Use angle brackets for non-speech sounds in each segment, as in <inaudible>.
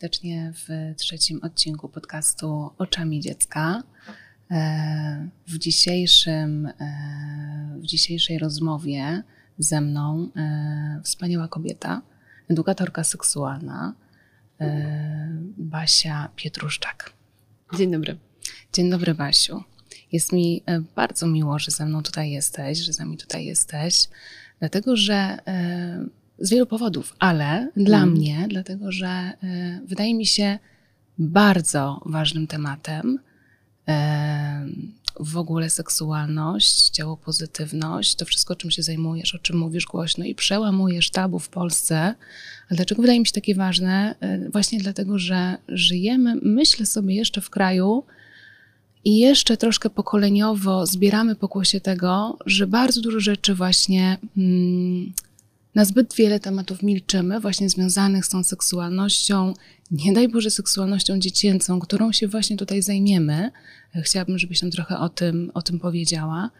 serdecznie w trzecim odcinku podcastu Oczami Dziecka. E, w, dzisiejszym, e, w dzisiejszej rozmowie ze mną e, wspaniała kobieta, edukatorka seksualna, Basia Pietruszczak. Dzień dobry. Dzień dobry, Basiu. Jest mi bardzo miło, że ze mną tutaj jesteś, że z nami tutaj jesteś, dlatego że z wielu powodów, ale dla mm. mnie, dlatego że y, wydaje mi się bardzo ważnym tematem y, w ogóle seksualność, ciało pozytywność, to wszystko, czym się zajmujesz, o czym mówisz głośno i przełamujesz tabu w Polsce. A dlaczego wydaje mi się takie ważne? Y, właśnie dlatego, że żyjemy, myślę sobie, jeszcze w kraju, i jeszcze troszkę pokoleniowo zbieramy pokłosie tego, że bardzo dużo rzeczy właśnie mm, na zbyt wiele tematów milczymy, właśnie związanych z tą seksualnością, nie daj Boże seksualnością dziecięcą, którą się właśnie tutaj zajmiemy. Chciałabym, żebyś nam trochę o tym, o tym powiedziała.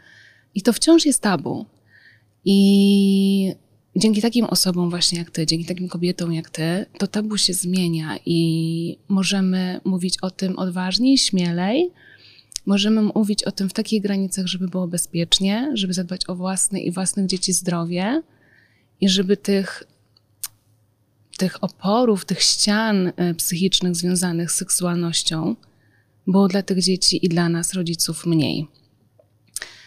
I to wciąż jest tabu. I dzięki takim osobom właśnie jak ty, dzięki takim kobietom jak ty, to tabu się zmienia i możemy mówić o tym odważniej, śmielej. Możemy mówić o tym w takich granicach, żeby było bezpiecznie, żeby zadbać o własne i własnych dzieci zdrowie i żeby tych, tych oporów, tych ścian e, psychicznych związanych z seksualnością było dla tych dzieci i dla nas, rodziców, mniej.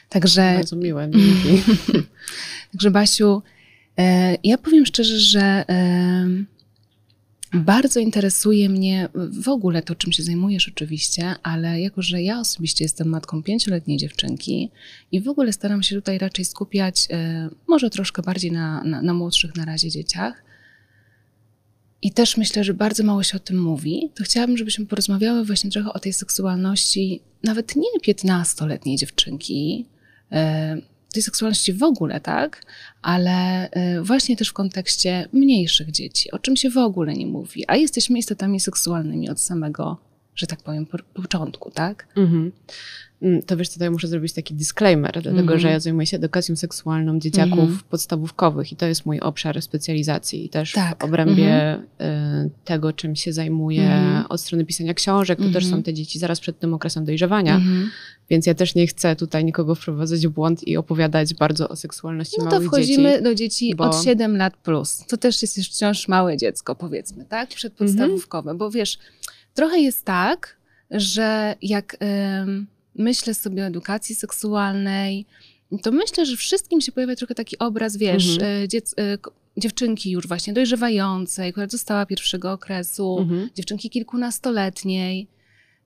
Także. Bardzo miłe. <laughs> Także, Basiu, e, ja powiem szczerze, że bardzo interesuje mnie w ogóle to, czym się zajmujesz oczywiście, ale jako, że ja osobiście jestem matką pięcioletniej dziewczynki i w ogóle staram się tutaj raczej skupiać e, może troszkę bardziej na, na, na młodszych na razie dzieciach, i też myślę, że bardzo mało się o tym mówi, to chciałabym, żebyśmy porozmawiały właśnie trochę o tej seksualności nawet nie 15-letniej dziewczynki, e, tej seksualności w ogóle, tak? Ale y, właśnie też w kontekście mniejszych dzieci, o czym się w ogóle nie mówi. A jesteśmy istotami seksualnymi od samego, że tak powiem, początku, tak? Mhm. Mm, to wiesz, tutaj muszę zrobić taki disclaimer, dlatego mm. że ja zajmuję się edukacją seksualną dzieciaków mm. podstawówkowych i to jest mój obszar specjalizacji. I też tak. w obrębie mm. y, tego, czym się zajmuję mm. od strony pisania książek, to też są mhm. te dzieci zaraz przed tym okresem dojrzewania, mhm. więc ja też nie chcę tutaj nikogo wprowadzać w błąd i opowiadać bardzo o seksualności no małych dzieci. No to wchodzimy do dzieci bo... od 7 lat plus. To też jest już wciąż małe dziecko, powiedzmy, tak? Przedpodstawówkowe, bo wiesz, trochę jest tak, że jak myślę sobie o edukacji seksualnej, to myślę, że wszystkim się pojawia trochę taki obraz, wiesz, mhm. E, dziec, e, dziewczynki już właśnie dojrzewającej, która dostała pierwszego okresu, mhm. dziewczynki kilkunastoletniej.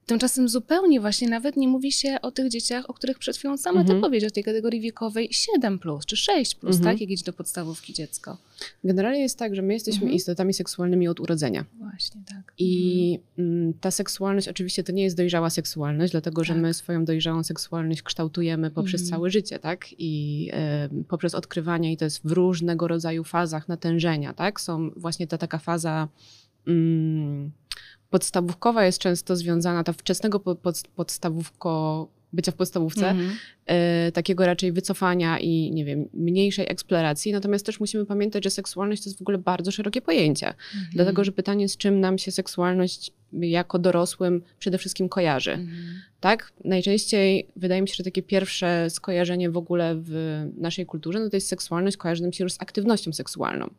Tymczasem zupełnie właśnie nawet nie mówi się o tych dzieciach, o których przed chwilą sama mhm. ty powiedział, tej kategorii wiekowej 7 plus czy 6 plus, mhm. tak? Jak idzie do podstawówki dziecko. Generalnie jest tak, że my jesteśmy mhm. istotami seksualnymi od urodzenia. Właśnie, tak. I mhm. ta seksualność oczywiście to nie jest dojrzała seksualność, dlatego tak. że my swoją dojrzałą seksualność kształtujemy poprzez mhm. całe życie, tak? I y, poprzez odkrywanie i to jest w różnego rodzaju fazach natężenia, tak? Są właśnie ta taka faza mm, podstawówkowa jest często związana, ta wczesnego pod, podstawówko, bycia w podstawówce, mm -hmm. y, takiego raczej wycofania i, nie wiem, mniejszej eksploracji. Natomiast też musimy pamiętać, że seksualność to jest w ogóle bardzo szerokie pojęcie. Mm -hmm. Dlatego, że pytanie, z czym nam się seksualność jako dorosłym przede wszystkim kojarzy. Mm -hmm. Tak? Najczęściej wydaje mi się, że takie pierwsze skojarzenie w ogóle w naszej kulturze, no to jest seksualność, kojarzy nam się już z aktywnością seksualną.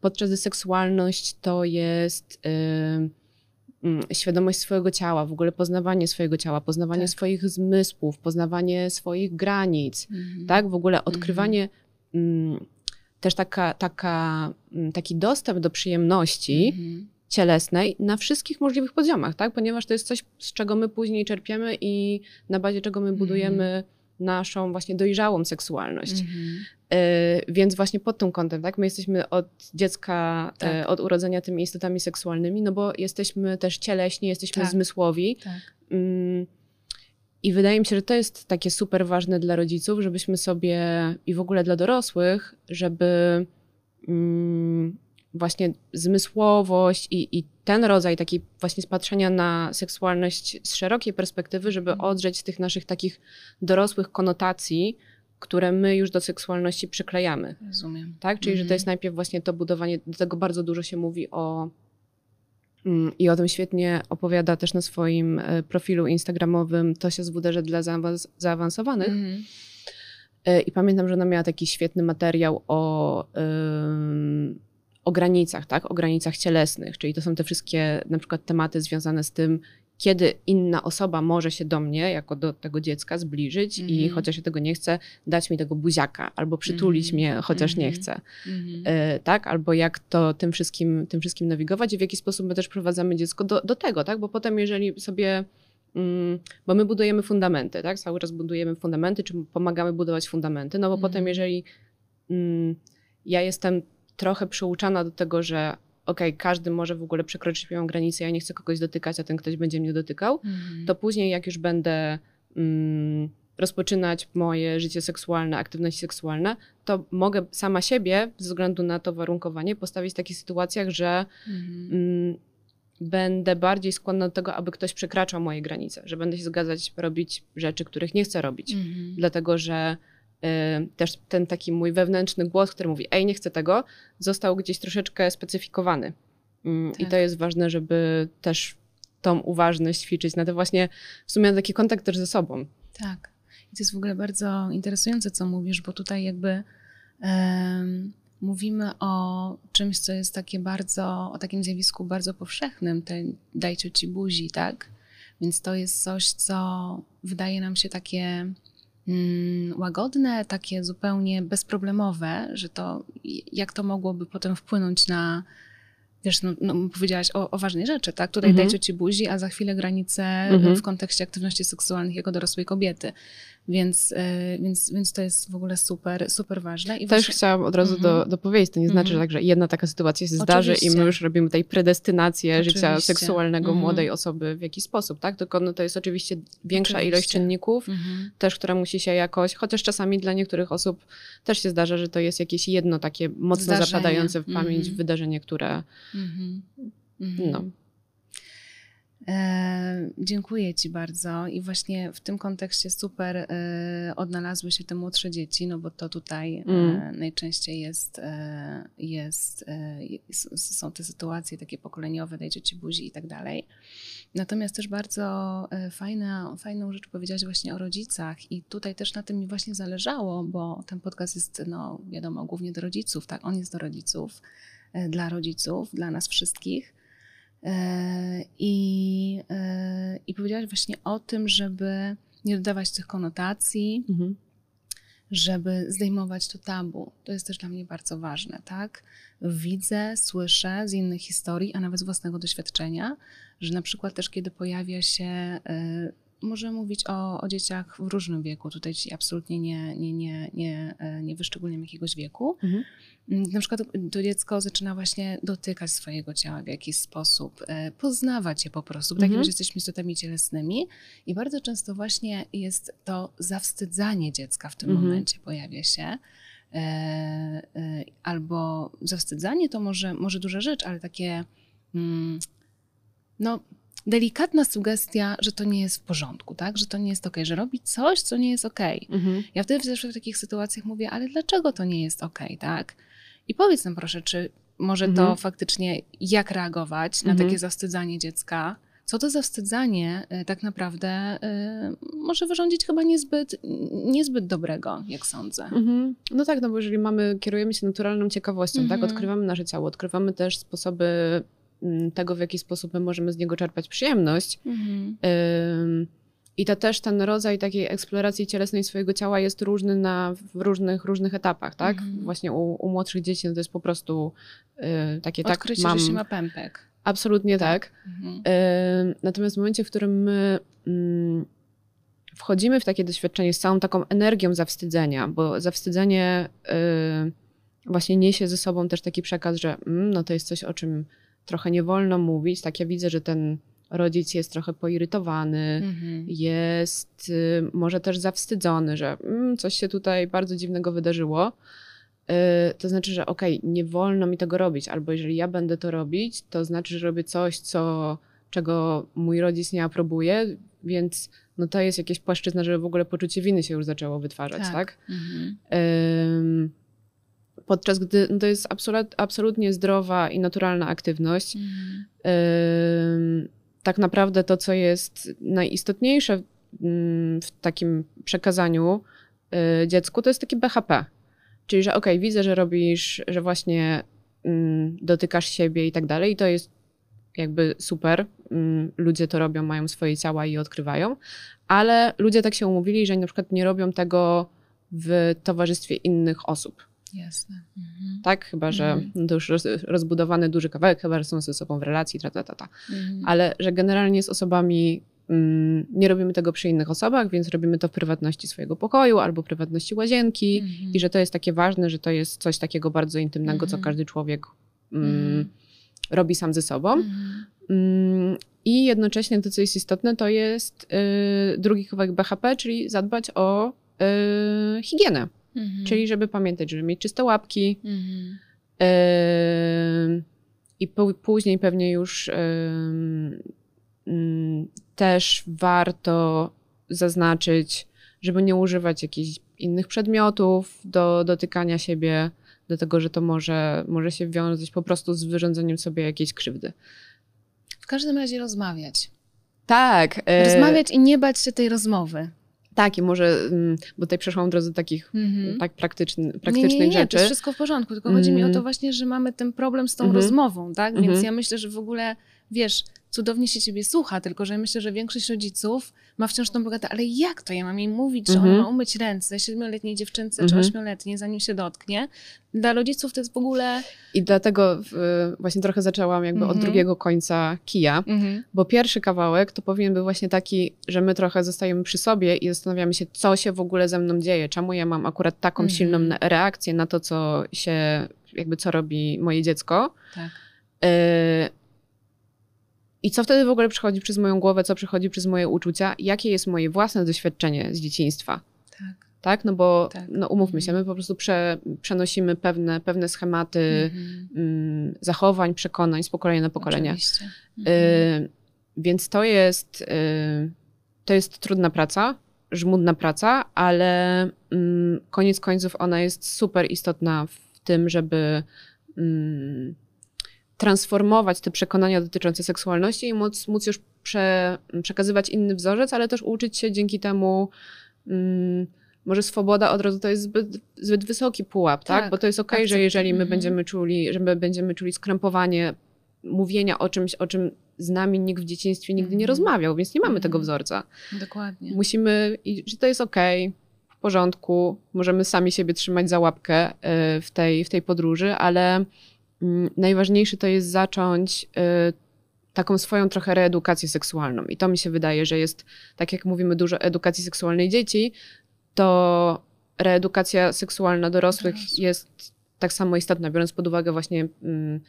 Podczas gdy seksualność to jest... Y, świadomość swojego ciała, w ogóle poznawanie swojego ciała, poznawanie tak. swoich zmysłów, poznawanie swoich granic, mhm. tak? W ogóle odkrywanie mhm. też taka, taka, mm, taki dostęp do przyjemności mhm. cielesnej na wszystkich możliwych poziomach, tak? Ponieważ to jest coś, z czego my później czerpiemy i na bazie czego my budujemy naszą właśnie dojrzałą seksualność. Mhm. Y, więc właśnie pod tym kątem, tak, my jesteśmy od dziecka, y, tak. od urodzenia tymi istotami seksualnymi, no bo jesteśmy też cieleśni, jesteśmy tak. zmysłowi. Tak. Mm, I wydaje mi się, że to jest takie super ważne dla rodziców, żebyśmy sobie i w ogóle dla dorosłych, żeby mm, właśnie zmysłowość i, i ten rodzaj takiej właśnie spatrzenia na seksualność z szerokiej perspektywy, żeby mhm. odrzeć z tych naszych takich dorosłych konotacji, które my już do seksualności przyklejamy. Rozumiem. Tak? Czyli, że to jest mhm. najpierw właśnie to budowanie, do tego bardzo dużo się mówi o Mm, I o tym świetnie opowiada też na swoim e, profilu instagramowym To się zwuderze dla zaawansowanych. Mhm. E, I pamiętam, że ona miała taki świetny materiał o, o granicach, tak? o granicach cielesnych, czyli to są te wszystkie na przykład tematy związane z tym, kiedy inna osoba może się do mnie, jako do tego dziecka, zbliżyć mm -hmm. i mhm. chociaż ja tego nie chcę, dać mi tego buziaka, albo przytulić mm -hmm. mnie, chociaż mm -hmm. nie mhm. chcę. Mhm. E, tak? Albo jak to tym wszystkim, tym wszystkim nawigować i w jaki sposób my też prowadzamy dziecko do, do tego, tak? Bo potem, jeżeli sobie mm, bo my budujemy fundamenty, tak? Cały czas budujemy fundamenty, czy pomagamy budować fundamenty, no bo potem, jeżeli mm, ja jestem trochę przyuczana do tego, że okej, okay, każdy może w ogóle przekroczyć moją granicę, ja nie chcę kogoś dotykać, a ten ktoś będzie mnie dotykał, mm. to później jak już będę mm, rozpoczynać moje życie seksualne, aktywności seksualne, to mogę sama siebie, ze względu na to warunkowanie, postawić w takich sytuacjach, że mhm. mm. będę bardziej skłonna do tego, aby ktoś przekraczał moje granice, że będę się zgadzać robić rzeczy, których nie chcę robić, mhm. dlatego że też ten taki mój wewnętrzny głos, który mówi, ej, nie chcę tego, został gdzieś troszeczkę specyfikowany. Tak. I to jest ważne, żeby też tą uważność ćwiczyć na to właśnie w sumie taki kontakt też ze sobą. Tak. I to jest w ogóle bardzo interesujące, co mówisz, bo tutaj jakby um, mówimy o czymś, co jest takie bardzo, o takim zjawisku bardzo powszechnym, te dajcie ci buzi, tak? Więc to jest coś, co wydaje nam się takie łagodne, takie zupełnie bezproblemowe, że to jak to mogłoby potem wpłynąć na wiesz, no, no powiedziałaś o, o, ważnej rzeczy, tak? Tutaj mhm. dajcie ci buzi, a za chwilę granice mhm. w kontekście aktywności seksualnych jako dorosłej kobiety. Więc, e, więc, więc to jest w ogóle super, super ważne. I Też właśnie... chciałam od razu do, mhm. dopowiedzieć, to nie znaczy, że, tak, że jedna taka sytuacja się zdarzy Oczywiście. i my już robimy tej predestynację Oczywiście. życia seksualnego mhm. młodej osoby w jakiś sposób, tak? Tylko no, to jest oczywiście większa oczywiście. ilość czynników, mhm. też, która musi się jakoś, chociaż czasami dla niektórych osób też się zdarza, że to jest jakieś jedno takie mocno Zdarzenie. zapadające w pamięć wydarzenie, które no, E, dziękuję Ci bardzo i właśnie w tym kontekście super e, odnalazły się te młodsze dzieci, no bo to tutaj e, mm. najczęściej jest, jest, są te sytuacje takie pokoleniowe, dajcie Ci buzi i tak dalej. Natomiast też bardzo fajna, fajną rzecz powiedziałaś właśnie o rodzicach i tutaj też na tym mi właśnie zależało, bo ten podcast jest, no wiadomo, głównie do rodziców, tak, on jest do rodziców, dla rodziców, dla nas wszystkich. E, I, e, I powiedziałaś właśnie o tym, żeby nie dodawać tych konotacji, mhm. żeby zdejmować to tabu. To jest też dla mnie bardzo ważne, tak? Widzę, słyszę z innych historii, a nawet z własnego doświadczenia, że na przykład też kiedy pojawia się e, możemy mówić o, o dzieciach w różnym wieku. Tutaj ci absolutnie nie, nie, nie, nie, nie wyszczególniam jakiegoś wieku. Mhm. Na przykład to dziecko zaczyna właśnie dotykać swojego ciała w jakiś sposób, e, poznawać je po prostu, mhm. tak jak jesteśmy istotami cielesnymi i bardzo często właśnie jest to zawstydzanie dziecka w tym mhm. momencie pojawia się. E, e, albo zawstydzanie to może, może duża rzecz, ale takie mm, no delikatna sugestia, że to nie jest w porządku, tak? Że to nie jest ok, że robi coś, co nie jest ok. Mhm. Ja wtedy zawsze w takich sytuacjach mówię, ale dlaczego to nie jest ok, tak? I powiedz nam proszę, czy może mhm. to faktycznie, jak reagować na mhm. takie zawstydzanie dziecka? Co to zawstydzanie y, tak naprawdę y, może wyrządzić chyba niezbyt, niezbyt dobrego, jak sądzę. Mhm. No tak, no bo jeżeli mamy, kierujemy się naturalną ciekawością, tak, mhm. odkrywamy nasze ciało, odkrywamy też sposoby tego, w jaki sposób my możemy z niego czerpać przyjemność. Mhm. I to też ten rodzaj takiej eksploracji cielesnej swojego ciała jest różny na, w różnych, różnych etapach, tak? Mhm. Właśnie u, u, młodszych dzieci no to jest po prostu y, takie Odkrycie, tak, mam... że się ma pępek. Absolutnie tak. tak. Mhm. Y, natomiast w momencie, w którym my y, wchodzimy w takie doświadczenie z całą taką energią zawstydzenia, bo zawstydzenie y, właśnie niesie ze sobą też taki przekaz, że mm, no to jest coś, o czym trochę nie wolno mówić. Tak ja widzę, że ten rodzic jest trochę poirytowany, mhm. jest y, może też zawstydzony, że mm, coś się tutaj bardzo dziwnego wydarzyło. Y, to znaczy, że okej, okay, nie wolno mi tego robić, albo jeżeli ja będę to robić, to znaczy, że robię coś, co, czego mój rodzic nie aprobuje, więc no to jest jakieś płaszczyzna, żeby w ogóle poczucie winy się już zaczęło wytwarzać, tak? tak? Mhm. Podczas gdy to jest absolut, absolutnie zdrowa i naturalna aktywność. Mhm. tak naprawdę to, co jest najistotniejsze mm, w takim przekazaniu y, dziecku, to jest taki BHP. Czyli, że okej, okay, widzę, że robisz, że właśnie mm, dotykasz siebie i tak dalej, i to jest jakby super. Mm, ludzie to robią, mają swoje ciała i odkrywają, ale ludzie tak się umówili, że na przykład nie robią tego w towarzystwie innych osób. Jasne. Mhm. Tak, chyba, że mhm. to już roz, rozbudowany duży kawałek, chyba, że są ze sobą w relacji, ta, ta, ta, ta. Mhm. Ale że generalnie z osobami mm, nie robimy tego przy innych osobach, więc robimy to w prywatności swojego pokoju albo prywatności łazienki mhm. i że to jest takie ważne, że to jest coś takiego bardzo intymnego, co mhm. każdy człowiek mm, mhm. robi sam ze sobą. Mm, I jednocześnie to, co jest istotne, to jest y, drugi kawałek BHP, czyli zadbać o y, higienę. Mhm. Czyli żeby pamiętać, żeby mieć czyste łapki. Mhm. Y, I później pewnie już y, mm, też warto zaznaczyć, żeby nie używać jakichś innych przedmiotów do dotykania siebie, dlatego że to może, może się wiązać po prostu z wyrządzeniem sobie jakiejś krzywdy. W każdym razie rozmawiać. Tak. E, rozmawiać i nie bać się tej rozmowy. Tak, i może, mm, bo tutaj przeszłam drodze takich mm-hmm. tak praktyczny, praktycznych nie, nie, nie, rzeczy. To jest wszystko w porządku, tylko mm-hmm. chodzi mi o to mhm. właśnie, że mamy ten problem z tą mm-hmm. rozmową, tak? Więc mhm. ja myślę, że w ogóle, wiesz, cudownie się ciebie słucha, tylko że myślę, że większość rodziców ma wciąż tą pogadę, ale jak to? Ja mam jej mówić, że ona ma umyć ręce siedmioletniej dziewczynce czy ośmioletniej, zanim się dotknie. Dla rodziców to jest w ogóle... I dlatego właśnie trochę zaczęłam jakby od drugiego końca kija, bo pierwszy kawałek to powinien być właśnie taki, że my trochę zostajemy przy sobie i zastanawiamy się, co się w ogóle ze mną dzieje, czemu ja mam akurat taką silną reakcję na to, co się, jakby co robi moje dziecko. Tak. Y i co wtedy w ogóle przychodzi przez moją głowę, co przychodzi przez moje uczucia, jakie jest moje własne doświadczenie z dzieciństwa. Tak. Tak, no bo tak. no umówmy się, my po prostu prze, przenosimy pewne, pewne schematy mhm. mm, zachowań, przekonań z pokolenia na pokolenie. Y, więc to jest, y, to jest trudna praca, żmudna praca, ale y, koniec końców ona jest super istotna w tym, żeby mm, transformować te przekonania dotyczące seksualności i móc, móc już prze, przekazywać inny wzorzec, ale też uczyć się dzięki temu. Mm, może swoboda od razu to jest zbyt, zbyt wysoki pułap, tak? tak? Bo to jest okej, okay, że jeżeli my mhm. będziemy czuli, że my będziemy czuli skrępowanie mówienia o czymś, o czym z nami nikt w dzieciństwie nigdy nie mhm. rozmawiał, więc nie mamy tego mhm. wzorca. Dokładnie. Musimy, i, że to jest okej, okay, w porządku, możemy sami siebie trzymać za łapkę y, w tej, w tej podróży, ale najważniejsze to jest zacząć y, taką swoją trochę reedukację seksualną. I to mi się wydaje, że jest, tak jak mówimy dużo o edukacji seksualnej dzieci, to reedukacja seksualna dorosłych jest tak samo istotna, biorąc pod uwagę właśnie mm,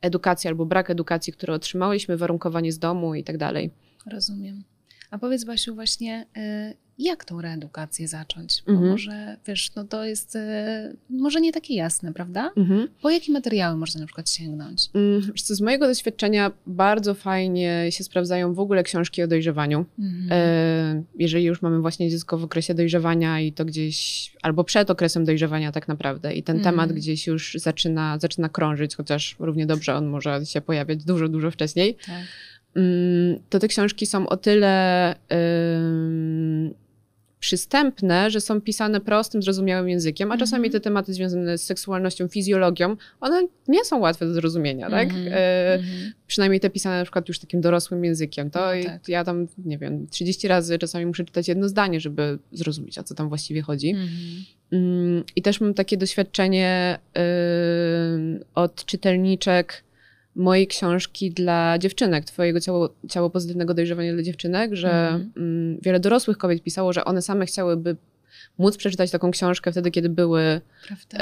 edukację albo brak edukacji, które otrzymałyśmy, warunkowanie z domu i tak dalej. Rozumiem. A powiedz Basiu właśnie, y, jak tą reedukację zacząć? Bo mhm. może, wiesz, no to jest y, może nie takie jasne, prawda? Mhm. Po jakie materiały można na przykład sięgnąć? Mm, co, z mojego doświadczenia bardzo fajnie się sprawdzają w ogóle książki o dojrzewaniu. Mhm. E, jeżeli już mamy właśnie dziecko w okresie dojrzewania i to gdzieś, albo przed okresem dojrzewania tak naprawdę i ten mhm. temat gdzieś już zaczyna, zaczyna krążyć, chociaż równie dobrze on może się pojawiać dużo, dużo wcześniej. Tak mm, to te książki są o tyle przystępne, że są pisane prostym, zrozumiałym językiem, a mm -hmm. czasami te tematy związane z seksualnością, fizjologią, one nie są łatwe do zrozumienia, tak? Mm -hmm. e, mhm. przynajmniej te pisane na przykład już takim dorosłym językiem. To no, tak. ja tam, nie wiem, 30 razy czasami muszę czytać jedno zdanie, żeby zrozumieć, o co tam właściwie chodzi. Mm -hmm. I też mam takie doświadczenie y, od czytelniczek, mojej książki dla dziewczynek, Twojego ciało, ciało pozytywnego dojrzewania dla dziewczynek, że mm. wiele dorosłych kobiet pisało, że one same chciałyby móc przeczytać taką książkę wtedy, kiedy były y,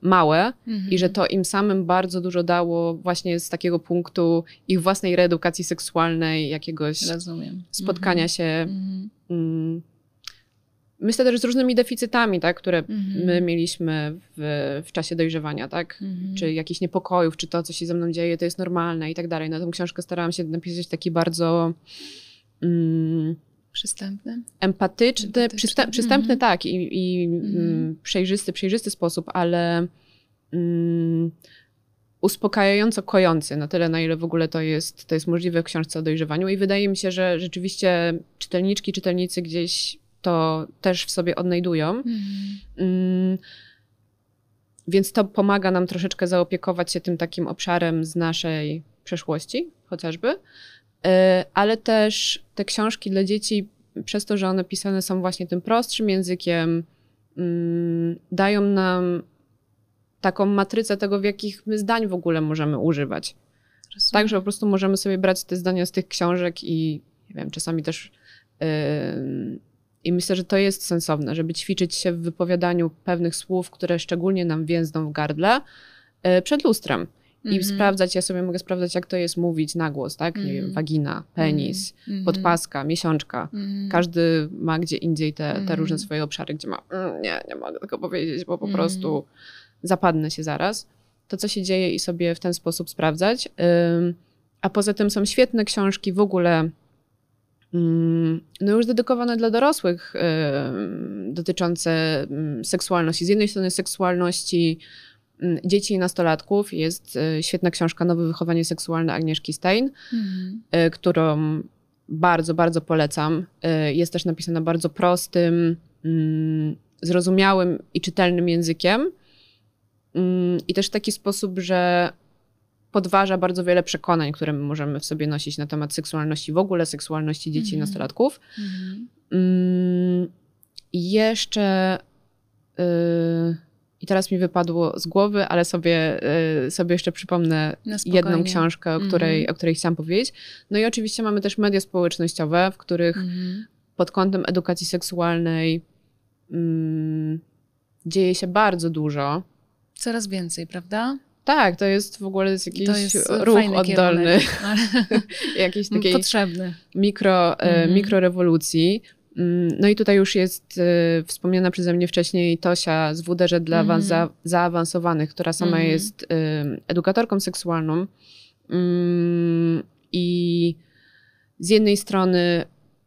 małe mhm. i że to im samym bardzo dużo dało właśnie z takiego punktu ich własnej reedukacji seksualnej, jakiegoś Rozumiem. spotkania mhm. się mhm. mm, Myślę też z różnymi deficytami, tak, które mhm. my mieliśmy w, w czasie dojrzewania, tak? Mhm. Czy jakichś niepokojów, czy to, co się ze mną dzieje, to jest normalne i tak dalej. Na tę książkę starałam się napisać taki bardzo mm, przystępny, empatyczny, przystępny mhm. tak i, i mm, przejrzysty, przejrzysty sposób, ale mm, uspokajająco kojący, na tyle, na ile w ogóle to jest, to jest możliwe w książce o dojrzewaniu. I wydaje mi się, że rzeczywiście czytelniczki, czytelnicy gdzieś to też w sobie odnajdują. Mhm. Mm, więc to pomaga nam troszeczkę zaopiekować się tym takim obszarem z naszej przeszłości, chociażby. E, ale też te książki dla dzieci, przez to, że one pisane są właśnie tym prostszym językiem, mm, dają nam taką matrycę tego, w jakich my zdań w ogóle możemy używać. Rozumiem. Tak, że po prostu możemy sobie brać te zdania z tych książek i nie wiem, czasami też. Yy, I myślę, że to jest sensowne, żeby ćwiczyć się w wypowiadaniu pewnych słów, które szczególnie nam więzną w gardle, yy, przed lustrem. I mm -hmm. sprawdzać, ja sobie mogę sprawdzać, jak to jest mówić na głos, tak? Mm -hmm. Nie wiem, mhm. wagina, penis, mm -hmm. podpaska, miesiączka. Mhm. Każdy ma gdzie indziej te, te różne mhm. swoje obszary, gdzie ma, mm, nie, nie mogę tego powiedzieć, bo po prostu zapadnę się zaraz. To, co się dzieje i sobie w ten sposób sprawdzać. A poza tym są świetne książki w ogóle, no już dedykowane dla dorosłych, dotyczące seksualności. Z jednej strony seksualności dzieci i nastolatków jest e, świetna książka Nowe wychowanie seksualne Agnieszki Stein, mhm. E, którą bardzo, bardzo polecam. Jest też napisana bardzo prostym, zrozumiałym i czytelnym językiem. Mm, I też w taki sposób, że podważa bardzo wiele przekonań, które my możemy w sobie nosić na temat seksualności w ogóle, seksualności dzieci mm i mhm. nastolatków. Mm -hmm. jeszcze. Y, I teraz mi wypadło z głowy, ale sobie, y, sobie jeszcze przypomnę jedną książkę, o której, mm o której chciałam powiedzieć. No i oczywiście mamy też media społecznościowe, w których mhm. pod kątem edukacji seksualnej mm, dzieje się bardzo dużo. Coraz więcej, prawda? Tak, to jest w ogóle jest jakiś jest ruch oddolny. <laughs> jakiś <laughs> takiej Potrzebny. Mikro, e, mhm. mikrorewolucji. Mm, no i tutaj już jest y, wspomniana przeze mnie wcześniej Tosia z WDŻ dla mhm. za, zaawansowanych, która sama mhm. jest y, edukatorką seksualną. Y, I z jednej strony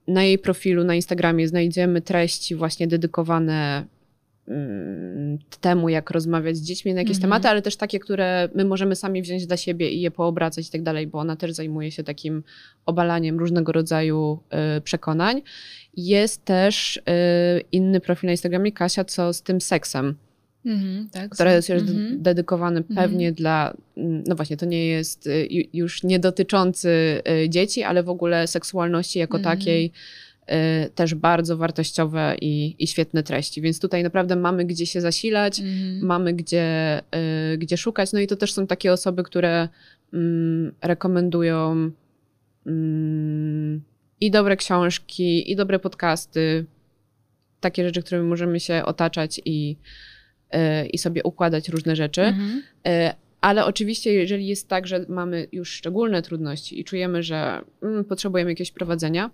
na jej profilu na Instagramie znajdziemy treści właśnie dedykowane Mm, temu, jak rozmawiać z dziećmi na jakieś mhm. tematy, ale też takie, które my możemy sami wziąć dla siebie i je poobracać i tak dalej, bo ona też zajmuje się takim obalaniem różnego rodzaju y, przekonań. Jest też y, inny profil na Instagramie, Kasia, co z tym seksem. Mhm, tak, który jest już mhm. dedykowany mhm. pewnie dla, mm, no właśnie, to nie jest y, już nie dotyczący dzieci, ale w ogóle seksualności jako takiej, Y, też bardzo wartościowe i, i świetne treści. Więc tutaj naprawdę mamy gdzie się zasilać, mm. mamy gdzie, y, gdzie szukać. No i to też są takie osoby, które mm, rekomendują mm, i dobre książki, i dobre podcasty, takie rzeczy, którymi możemy się otaczać i, y, i sobie układać różne rzeczy. -hmm. Ale oczywiście, jeżeli jest tak, że mamy już szczególne trudności i czujemy, że mm, potrzebujemy jakiegoś prowadzenia,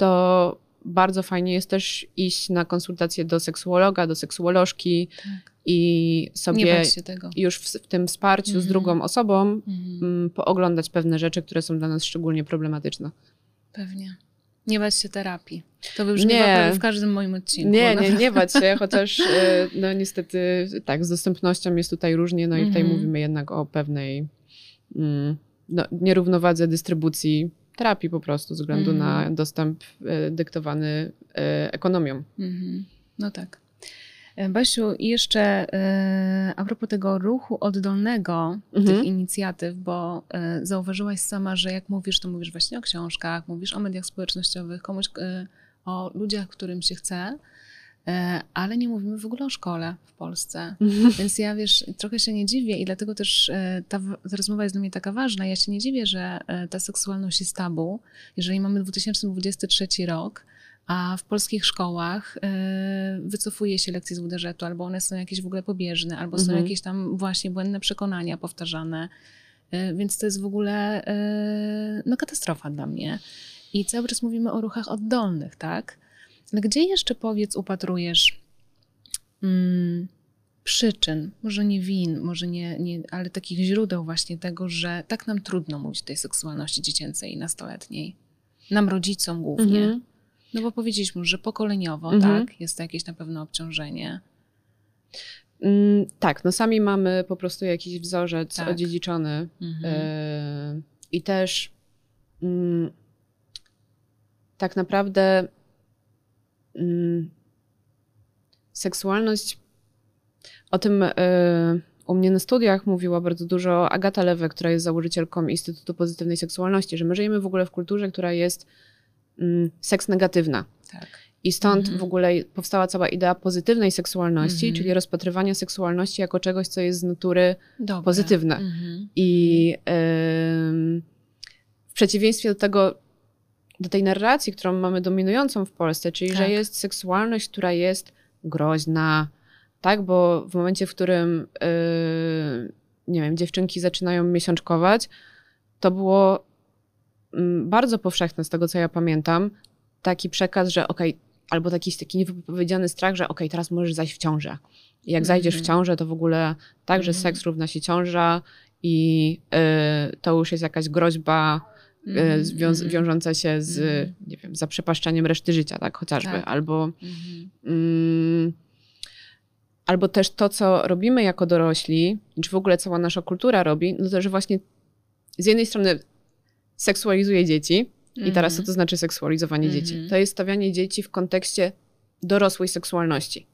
to bardzo fajnie jest też iść na konsultacje do seksuologa, do seksuolożki tak. i sobie już w, w, tym wsparciu z mhm. drugą osobą mm, pooglądać pewne rzeczy, które są dla nas szczególnie problematyczne. Pewnie. Nie bać się terapii. To wybrzmiewa w każdym moim odcinku. Nie, nie, nie bać się, chociaż y, <laughs> no niestety tak, z dostępnością jest tutaj różnie, no i tutaj mhm. mówimy jednak o pewnej mm, no, nierównowadze dystrybucji terapii po prostu, ze względu mm. na mhm. dostęp e, dyktowany e, ekonomią. Mm-hmm. No tak. E, Basiu, i jeszcze a propos tego ruchu oddolnego, mm-hmm. tych inicjatyw, bo zauważyłaś sama, że jak mówisz, to mówisz właśnie o książkach, mówisz o mediach społecznościowych, komuś, o ludziach, którym się chce, ale nie mówimy w ogóle o szkole w Polsce. <laughs> Więc ja wiesz, trochę się nie dziwię i dlatego też e, ta, rozmowa jest dla mnie taka ważna. Ja się nie dziwię, że e, ta seksualność jest tabu, jeżeli mamy 2023 rok, a w polskich szkołach wycofuje się lekcje z WDŻ-u, albo one są jakieś w ogóle pobieżne, albo są mhm. jakieś tam właśnie błędne przekonania powtarzane. Więc to jest w ogóle no, katastrofa dla mnie. I cały czas mówimy o ruchach oddolnych, tak? Gdzie jeszcze powiedz, upatrujesz mm, przyczyn, może nie win, może nie, nie, ale takich źródeł właśnie tego, że tak nam trudno mówić o tej seksualności dziecięcej i nastoletniej? Nam rodzicom głównie. Mhm. No bo powiedzieliśmy, że pokoleniowo, mhm. tak, jest to jakieś na pewno obciążenie. Mm, tak, no sami mamy po prostu jakiś wzorzec tak. odziedziczony mhm. y, i też y, tak naprawdę y, seksualność o tym y, u mnie na studiach mówiła bardzo dużo Agata Lewe, która jest założycielką Instytutu Pozytywnej Seksualności, że my żyjemy w ogóle w kulturze, która jest mm, seks negatywna. Tak. I stąd mhm. w ogóle powstała cała idea pozytywnej seksualności, mhm. czyli rozpatrywania seksualności jako czegoś, co jest z natury Dobre. pozytywne. Mhm. I w przeciwieństwie do tego, do tej narracji, którą mamy dominującą w Polsce, czyli tak. że jest seksualność, która jest groźna, tak? Bo w momencie, w którym yy, nie wiem, dziewczynki zaczynają miesiączkować, to było mm, bardzo powszechne z tego, co ja pamiętam, taki przekaz, że okej, okay, albo taki, taki niewypowiedziany strach, że okej, okay, teraz możesz zajść w ciążę. I jak zajdziesz w mhm. ciążę, to w ogóle tak, że mhm. seks równa się ciąża i y, to już jest jakaś groźba y, zwią- wiążąca się z, nie wiem, zaprzepaszczaniem reszty życia, tak, chociażby. Tak. Albo, mm, albo też to, co robimy jako dorośli, czy w ogóle cała nasza kultura robi, no to, że właśnie z jednej strony seksualizuje dzieci, i teraz co to znaczy seksualizowanie mm -hmm. dzieci? To jest stawianie dzieci w kontekście dorosłej seksualności.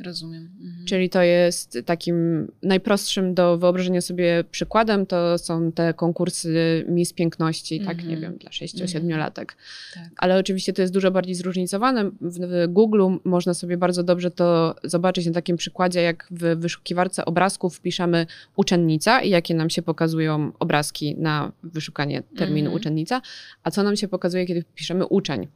Rozumiem. Mhm. Czyli to jest takim najprostszym do wyobrażenia sobie przykładem, to są te konkursy Miss Piękności, tak, nie mhm. wiem, dla 6-7-latek. Mhm. Tak. Ale oczywiście to jest dużo bardziej zróżnicowane. W Google można sobie bardzo dobrze to zobaczyć na takim przykładzie, jak w wyszukiwarce obrazków wpiszemy uczennica i jakie nam się pokazują obrazki na wyszukanie terminu uczennica, a co nam się pokazuje, kiedy wpiszemy uczeń.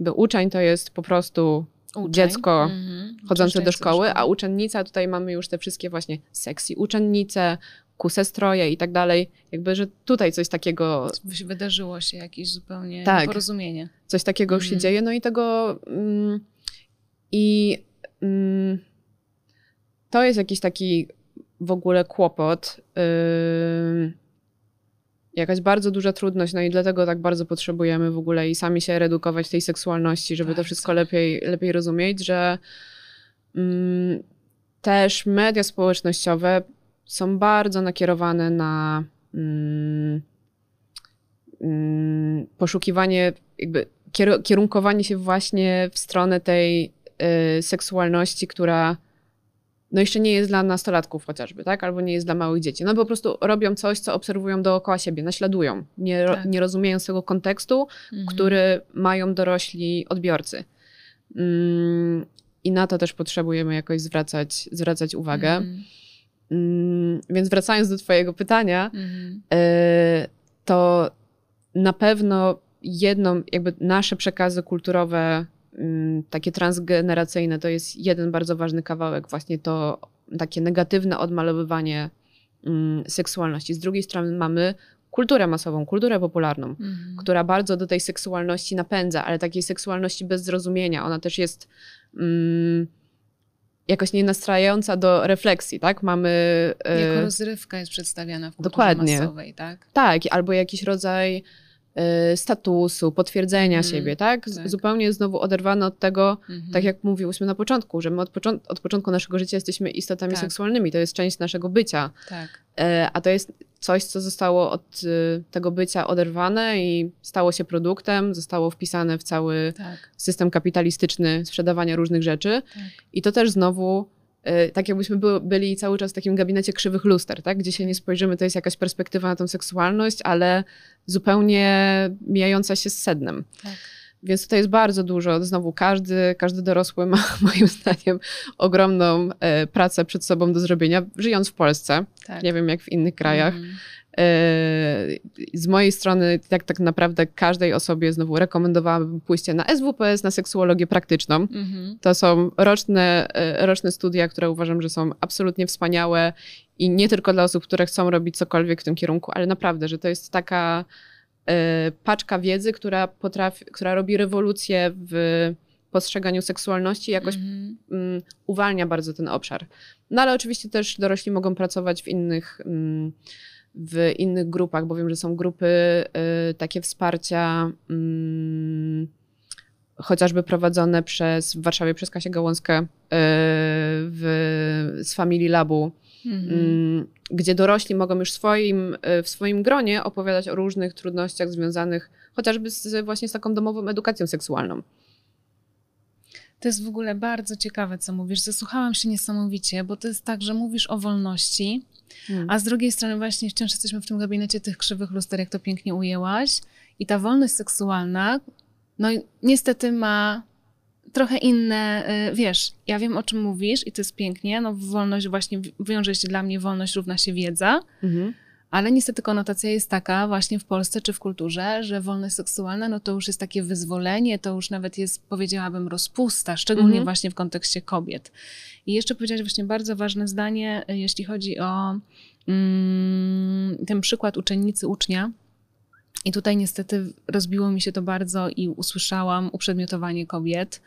Bo uczeń to jest po prostu Uczeń. dziecko mhm. chodzące do szkoły, a uczennica, tutaj mamy już te wszystkie właśnie sexy uczennice, kuse stroje i tak dalej. Jakby, że tutaj coś takiego... Wydarzyło się jakieś zupełnie tak, porozumienie. Coś takiego już się mhm. dzieje, no i tego... Mm, I mm, to jest jakiś taki w ogóle kłopot. Yy, jakaś bardzo duża trudność, no i dlatego tak bardzo potrzebujemy w ogóle i sami się redukować tej seksualności, żeby to wszystko lepiej, lepiej rozumieć, że mm, też media społecznościowe są bardzo nakierowane na mm, mm, poszukiwanie, jakby kierunkowanie się właśnie w stronę tej y, seksualności, która no jeszcze nie jest dla nastolatków chociażby, tak? Albo nie jest dla małych dzieci. No po prostu robią coś, co obserwują dookoła siebie, naśladują, nie, tak. nie rozumiejąc tego kontekstu, mhm. który mają dorośli odbiorcy. Mm, I na to też potrzebujemy jakoś zwracać, zwracać uwagę. Mhm. Mm, więc wracając do Twojego pytania, mhm. y, to na pewno jedną, jakby nasze przekazy kulturowe takie transgeneracyjne to jest jeden bardzo ważny kawałek, właśnie to takie negatywne odmalowywanie mm, seksualności. Z drugiej strony mamy kulturę masową, kulturę popularną, mhm. która bardzo do tej seksualności napędza, ale takiej seksualności bez zrozumienia. Ona też jest mm, jakoś nie nastrajająca do refleksji, tak? Mamy... E, jako rozrywka jest przedstawiana w kulturze Dokładnie. masowej, tak? Tak, albo jakiś rodzaj statusu, potwierdzenia mm, siebie, tak? tak? Zupełnie znowu oderwane od tego, mm -hmm. tak jak mówiłyśmy na początku, że my od, od początku naszego życia jesteśmy istotami tak. seksualnymi, to jest część naszego bycia. Tak. E, a to jest coś, co zostało od y, tego bycia oderwane i stało się produktem, zostało wpisane w cały tak. system kapitalistyczny sprzedawania różnych rzeczy. Tak. I to też znowu Y, tak jakbyśmy byli cały czas w takim gabinecie krzywych luster, tak? gdzie się nie spojrzymy, to jest jakaś perspektywa na tą seksualność, ale zupełnie mijająca się z sednem. Tak. Więc tutaj jest bardzo dużo. Znowu każdy, każdy dorosły ma <laughs> moim zdaniem ogromną e, pracę przed sobą do zrobienia, żyjąc w Polsce. Tak. Nie wiem jak w innych krajach. Mm. Yy, z mojej strony, jak tak naprawdę każdej osobie znowu rekomendowałabym pójście na SWPS, na seksuologię praktyczną. Mhm. To są roczne, yy, roczne studia, które uważam, że są absolutnie wspaniałe i nie tylko dla osób, które chcą robić cokolwiek w tym kierunku, ale naprawdę, że to jest taka yy, paczka wiedzy, która potrafi, która robi rewolucję w postrzeganiu seksualności, jakoś mhm. mm, uwalnia bardzo ten obszar. No ale oczywiście też dorośli mogą pracować w innych mm, w innych grupach, bo wiem, że są grupy y, takie wsparcia, y, chociażby prowadzone przez w Warszawie przez Kasię Gałązkę y, w z Family Labu, mhm. gdzie dorośli mogą już swoim, w swoim gronie opowiadać o różnych trudnościach związanych chociażby z, właśnie z taką domową edukacją seksualną. To jest w ogóle bardzo ciekawe, co mówisz. Zasłuchałam się niesamowicie, bo to jest tak, że mówisz o wolności, hmm. a z drugiej strony właśnie wciąż jesteśmy w tym gabinecie tych krzywych luster, jak to pięknie ujęłaś. I ta wolność seksualna, no niestety ma trochę inne, y, wiesz, ja wiem o czym mówisz i to jest pięknie, no wolność właśnie wiąże się dla mnie, wolność równa się wiedza, mhm. Ale niestety konotacja jest taka właśnie w Polsce czy w kulturze, że wolność seksualna no to już jest takie wyzwolenie, to już nawet jest, powiedziałabym, rozpusta, szczególnie mhm. właśnie w kontekście kobiet. I jeszcze powiedziałaś właśnie bardzo ważne zdanie, jeśli chodzi o mm, ten przykład uczennicy ucznia. I tutaj niestety rozbiło mi się to bardzo i usłyszałam uprzedmiotowanie kobiet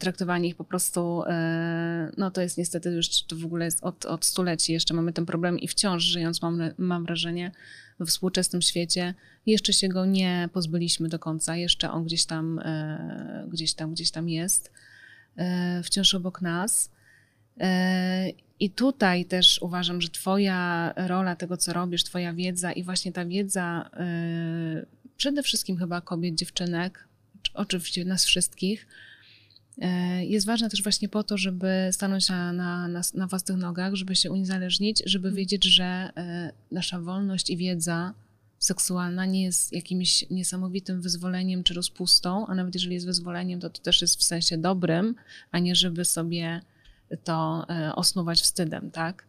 traktowanie ich po prostu, e, no to jest niestety już, to w ogóle jest od, od stuleci jeszcze mamy ten problem i wciąż żyjąc mam, mam wrażenie we współczesnym świecie jeszcze się go nie pozbyliśmy do końca, jeszcze on gdzieś tam, e, gdzieś tam, gdzieś tam jest, e, wciąż obok nas. I tutaj też uważam, że Twoja rola tego, co robisz, Twoja wiedza i właśnie ta wiedza przede wszystkim chyba kobiet, dziewczynek, oczywiście nas wszystkich, jest ważna też właśnie po to, żeby stanąć na, na, na, na własnych nogach, żeby się uniezależnić, żeby mhm. wiedzieć, że e, nasza wolność i wiedza seksualna nie jest jakimś niesamowitym wyzwoleniem czy rozpustą, a nawet jeżeli jest wyzwoleniem, to to też jest w sensie dobrym, a nie żeby sobie to e, osnuwać wstydem, tak?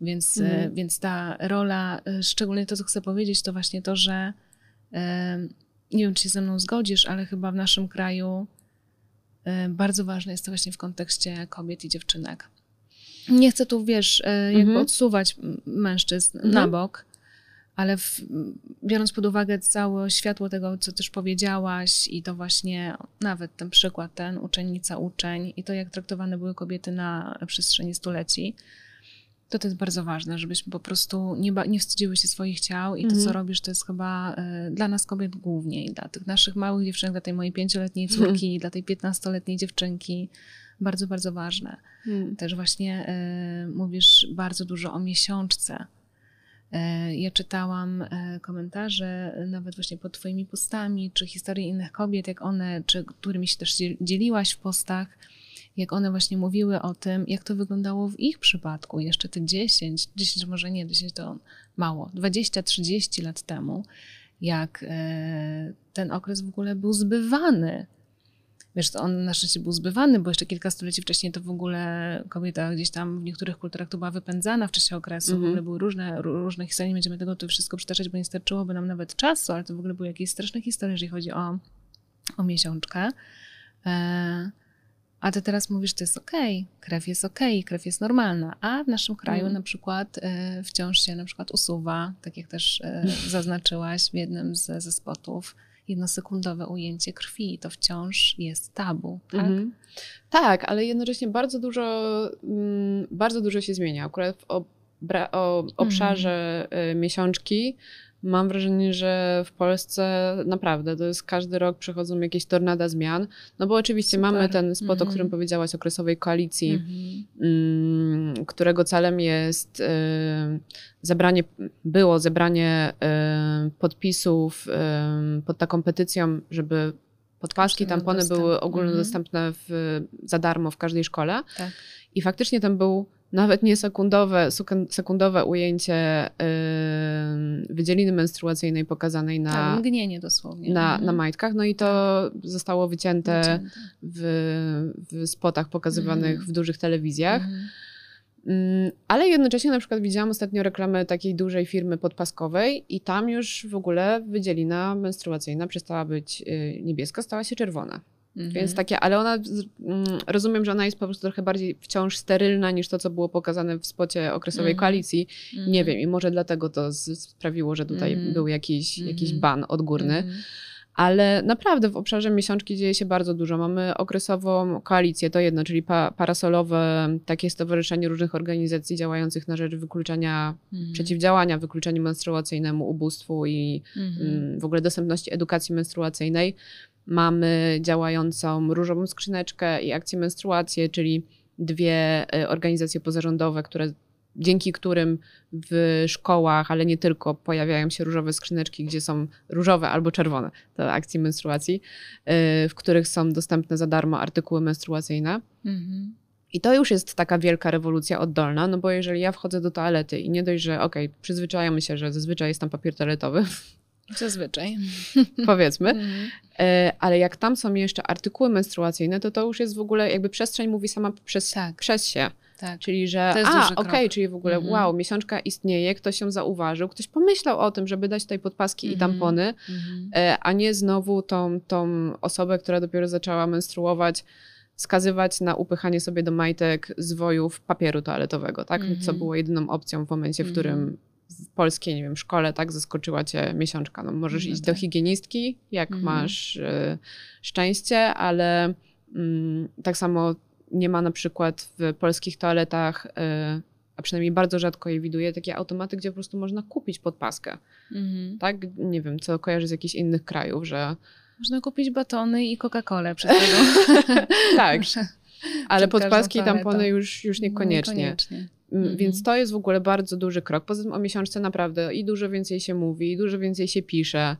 Więc, mhm. więc ta rola, szczególnie to, co chcę powiedzieć, to właśnie to, że nie wiem, czy się ze mną zgodzisz, ale chyba w naszym kraju E, bardzo ważne jest to właśnie w kontekście kobiet i dziewczynek. Nie chcę tu, wiesz, e, jakby mhm. odsuwać mężczyzn mhm. na bok, ale w, biorąc pod uwagę całe światło tego, co też powiedziałaś i to właśnie nawet ten przykład, ten uczennica, uczeń i to, jak traktowane były kobiety na przestrzeni stuleci, to to jest bardzo ważne, żebyśmy po prostu nie, nie wstydziły się swoich ciał i to, co mhm. robisz, to jest chyba y, dla nas kobiet głównie i dla tych naszych małych dziewczynek, dla tej mojej pięcioletniej córki, mm. dla tej piętnastoletniej dziewczynki, bardzo, bardzo ważne. Mm. Też właśnie y, mówisz bardzo dużo o miesiączce. Y, ja czytałam komentarze nawet właśnie pod twoimi postami, czy historii innych kobiet, jak one, czy którymi się też dzieliłaś w postach, jak one właśnie mówiły o tym, jak to wyglądało w ich przypadku jeszcze te 10, 10 może nie, 10 to mało, 20-30 lat temu, jak e, ten okres w ogóle był zbywany. Wiesz, to on na szczęście był zbywany, bo jeszcze kilka stuleci wcześniej to w ogóle kobieta gdzieś tam w niektórych kulturach to była wypędzana w czasie okresu. Mm -hmm. W ogóle były różne, różne historie, nie będziemy tego tu wszystko przytaczać, bo nie starczyłoby nam nawet czasu, ale to w ogóle były jakieś straszne historie, jeżeli chodzi o, o miesiączkę. E, a ty teraz mówisz, to jest okej, okay, krew jest okej, okay, krew jest normalna, a w naszym kraju mm. na przykład y, wciąż się na przykład usuwa, tak jak też y, <laughs> zaznaczyłaś w jednym z, ze spotów, jednosekundowe ujęcie krwi, to wciąż jest tabu, tak? -hmm. Tak, ale jednocześnie bardzo dużo, mm, bardzo dużo się zmienia. Akurat w o, obszarze mm. miesiączki Mam wrażenie, że w Polsce naprawdę to jest każdy rok przechodzą jakieś tornada zmian. No bo oczywiście Super. mamy ten spot, mm -hmm. o mhm. którym powiedziałaś, okresowej koalicji, mm -hmm. y, którego celem jest y, zebranie, było zebranie y, podpisów pod taką petycją, żeby podpaski, tampony były ogólnodostępne mm -hmm. w, za darmo w każdej szkole. Tak. I faktycznie tam był nawet nie sekundowe, sekundowe ujęcie yy, wydzieliny menstruacyjnej pokazanej na. Tak, mgnienie dosłownie. Na, mhm. na majtkach. No i to tak. zostało wycięte, wycięte. W, w spotach pokazywanych mhm. w dużych telewizjach. Mhm. Mm, ale jednocześnie na przykład widziałam ostatnio reklamę takiej dużej firmy podpaskowej i tam już w ogóle wydzielina menstruacyjna przestała być y, niebieska, stała się czerwona. Mhm. Więc takie, ale ona, mm, rozumiem, że ona jest po prostu trochę bardziej wciąż sterylna niż to, co było pokazane w spocie okresowej mhm. koalicji. Mhm. Nie wiem, i może dlatego to sprawiło, że tutaj mhm. był jakiś, jakiś mhm. ban odgórny. Mhm. Ale naprawdę w obszarze miesiączki dzieje się bardzo dużo. Mamy okresową koalicję, to jedno, czyli pa parasolowe takie stowarzyszenie różnych organizacji działających na rzecz wykluczenia, przeciwdziałania wykluczeniu menstruacyjnemu, ubóstwu i mm, w ogóle dostępności edukacji menstruacyjnej. Mamy działającą różową skrzyneczkę i akcję menstruację, czyli dwie y, organizacje pozarządowe, które dzięki którym w szkołach, ale nie tylko, pojawiają się różowe skrzyneczki, gdzie są różowe albo czerwone, to akcji menstruacji, y, w których są dostępne za darmo artykuły menstruacyjne. Mhm. I to już jest taka wielka rewolucja oddolna, no bo jeżeli ja wchodzę do toalety i nie dość, że okej, okay, przyzwyczajamy się, że zazwyczaj jest tam papier toaletowy. Zazwyczaj. Powiedzmy. <laughs> Mhm. E, ale jak tam są jeszcze artykuły menstruacyjne, to to już jest w ogóle jakby przestrzeń mówi sama przez, tak. przez się. Tak. Czyli, że a, okej, okay, czyli w ogóle mhm. wow, miesiączka istnieje, ktoś ją zauważył, ktoś pomyślał o tym, żeby dać tutaj podpaski mhm. i tampony, mhm. E, a nie znowu tą, tą osobę, która dopiero zaczęła menstruować, skazywać na upychanie sobie do majtek zwojów papieru toaletowego, tak? Co mhm. było jedyną opcją w momencie, w którym mhm. W polskiej, nie wiem, szkole, tak, zaskoczyła cię miesiączka. No, możesz no iść tak. do higienistki, jak mhm. masz y, szczęście, ale y, tak samo nie ma na przykład w polskich toaletach, y, a przynajmniej bardzo rzadko je widuję, takie automaty, gdzie po prostu można kupić podpaskę. Mhm. Tak? Nie wiem, co kojarzy z jakichś innych krajów, że można kupić batony i Coca-Colę przed tego. <laughs> tak. <laughs> Ale podpaski i tampony już, już niekoniecznie. niekoniecznie. Mhm. Więc to jest w ogóle bardzo duży krok. Poza tym o miesiączce naprawdę i dużo więcej się mówi, i dużo więcej się pisze.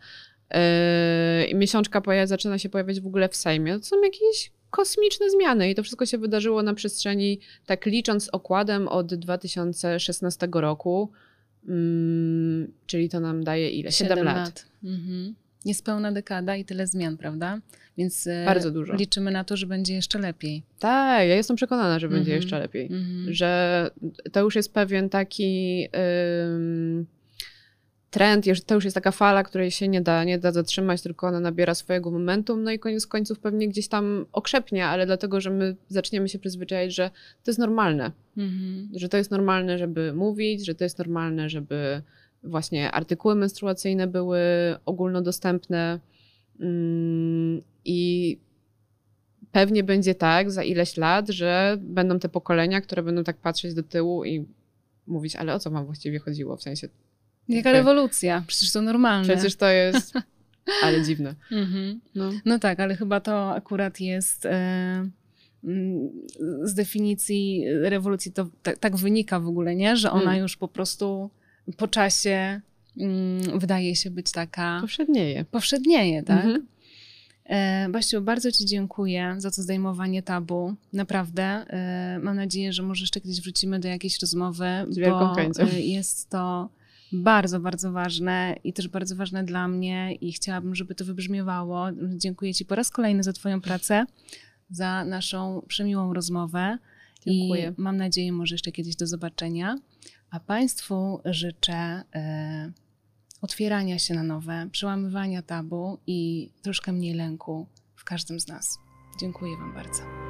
Yy, miesiączka zaczyna się pojawiać w ogóle w Sejmie. To są jakieś kosmiczne zmiany i to wszystko się wydarzyło na przestrzeni, tak licząc okładem od 2016 roku, mm, czyli to nam daje ile? 7, 7 lat. lat. Mhm niespełna dekada i tyle zmian, prawda? Więc e, Bardzo dużo. liczymy na to, że będzie jeszcze lepiej. Tak, ja jestem przekonana, że będzie mm -hmm. jeszcze lepiej. Mm -hmm. Że to już jest pewien taki trend, to już jest taka fala, której się nie da, nie da zatrzymać, tylko ona nabiera swojego momentum, no i koniec końców pewnie gdzieś tam okrzepnie, ale dlatego, że my zaczniemy się przyzwyczaić, że to jest normalne. Mm -hmm. Że to jest normalne, żeby mówić, że to jest normalne, żeby właśnie artykuły menstruacyjne były ogólnodostępne mm, i pewnie będzie tak za ileś lat, że będą te pokolenia, które będą tak patrzeć do tyłu i mówić, ale o co wam właściwie chodziło? W sensie. Jaka rewolucja? Przecież to normalne. Przecież to jest. Ale dziwne. <laughs> Mhm. No. no. tak, ale chyba to akurat jest. E, mm, z definicji rewolucji to tak, tak, wynika w ogóle, nie? Że ona hmm. już po prostu po czasie mm, wydaje się być taka. Powszednieje. Powszednieje, tak. Mhm. E, bardzo Ci dziękuję za to zdejmowanie tabu. Naprawdę. E, mam nadzieję, że może jeszcze kiedyś wrócimy do jakiejś rozmowy. Z wielką bo chęcią. E, <laughs> jest to bardzo, bardzo ważne i też bardzo ważne dla mnie i chciałabym, żeby to wybrzmiewało. Dziękuję Ci po raz kolejny za Twoją pracę, za naszą przemiłą rozmowę. Dziękuję. I mam nadzieję, może jeszcze kiedyś do zobaczenia. A Państwu życzę e, otwierania się na nowe, przełamywania tabu i troszkę mniej lęku w każdym z nas. Dziękuję Wam bardzo.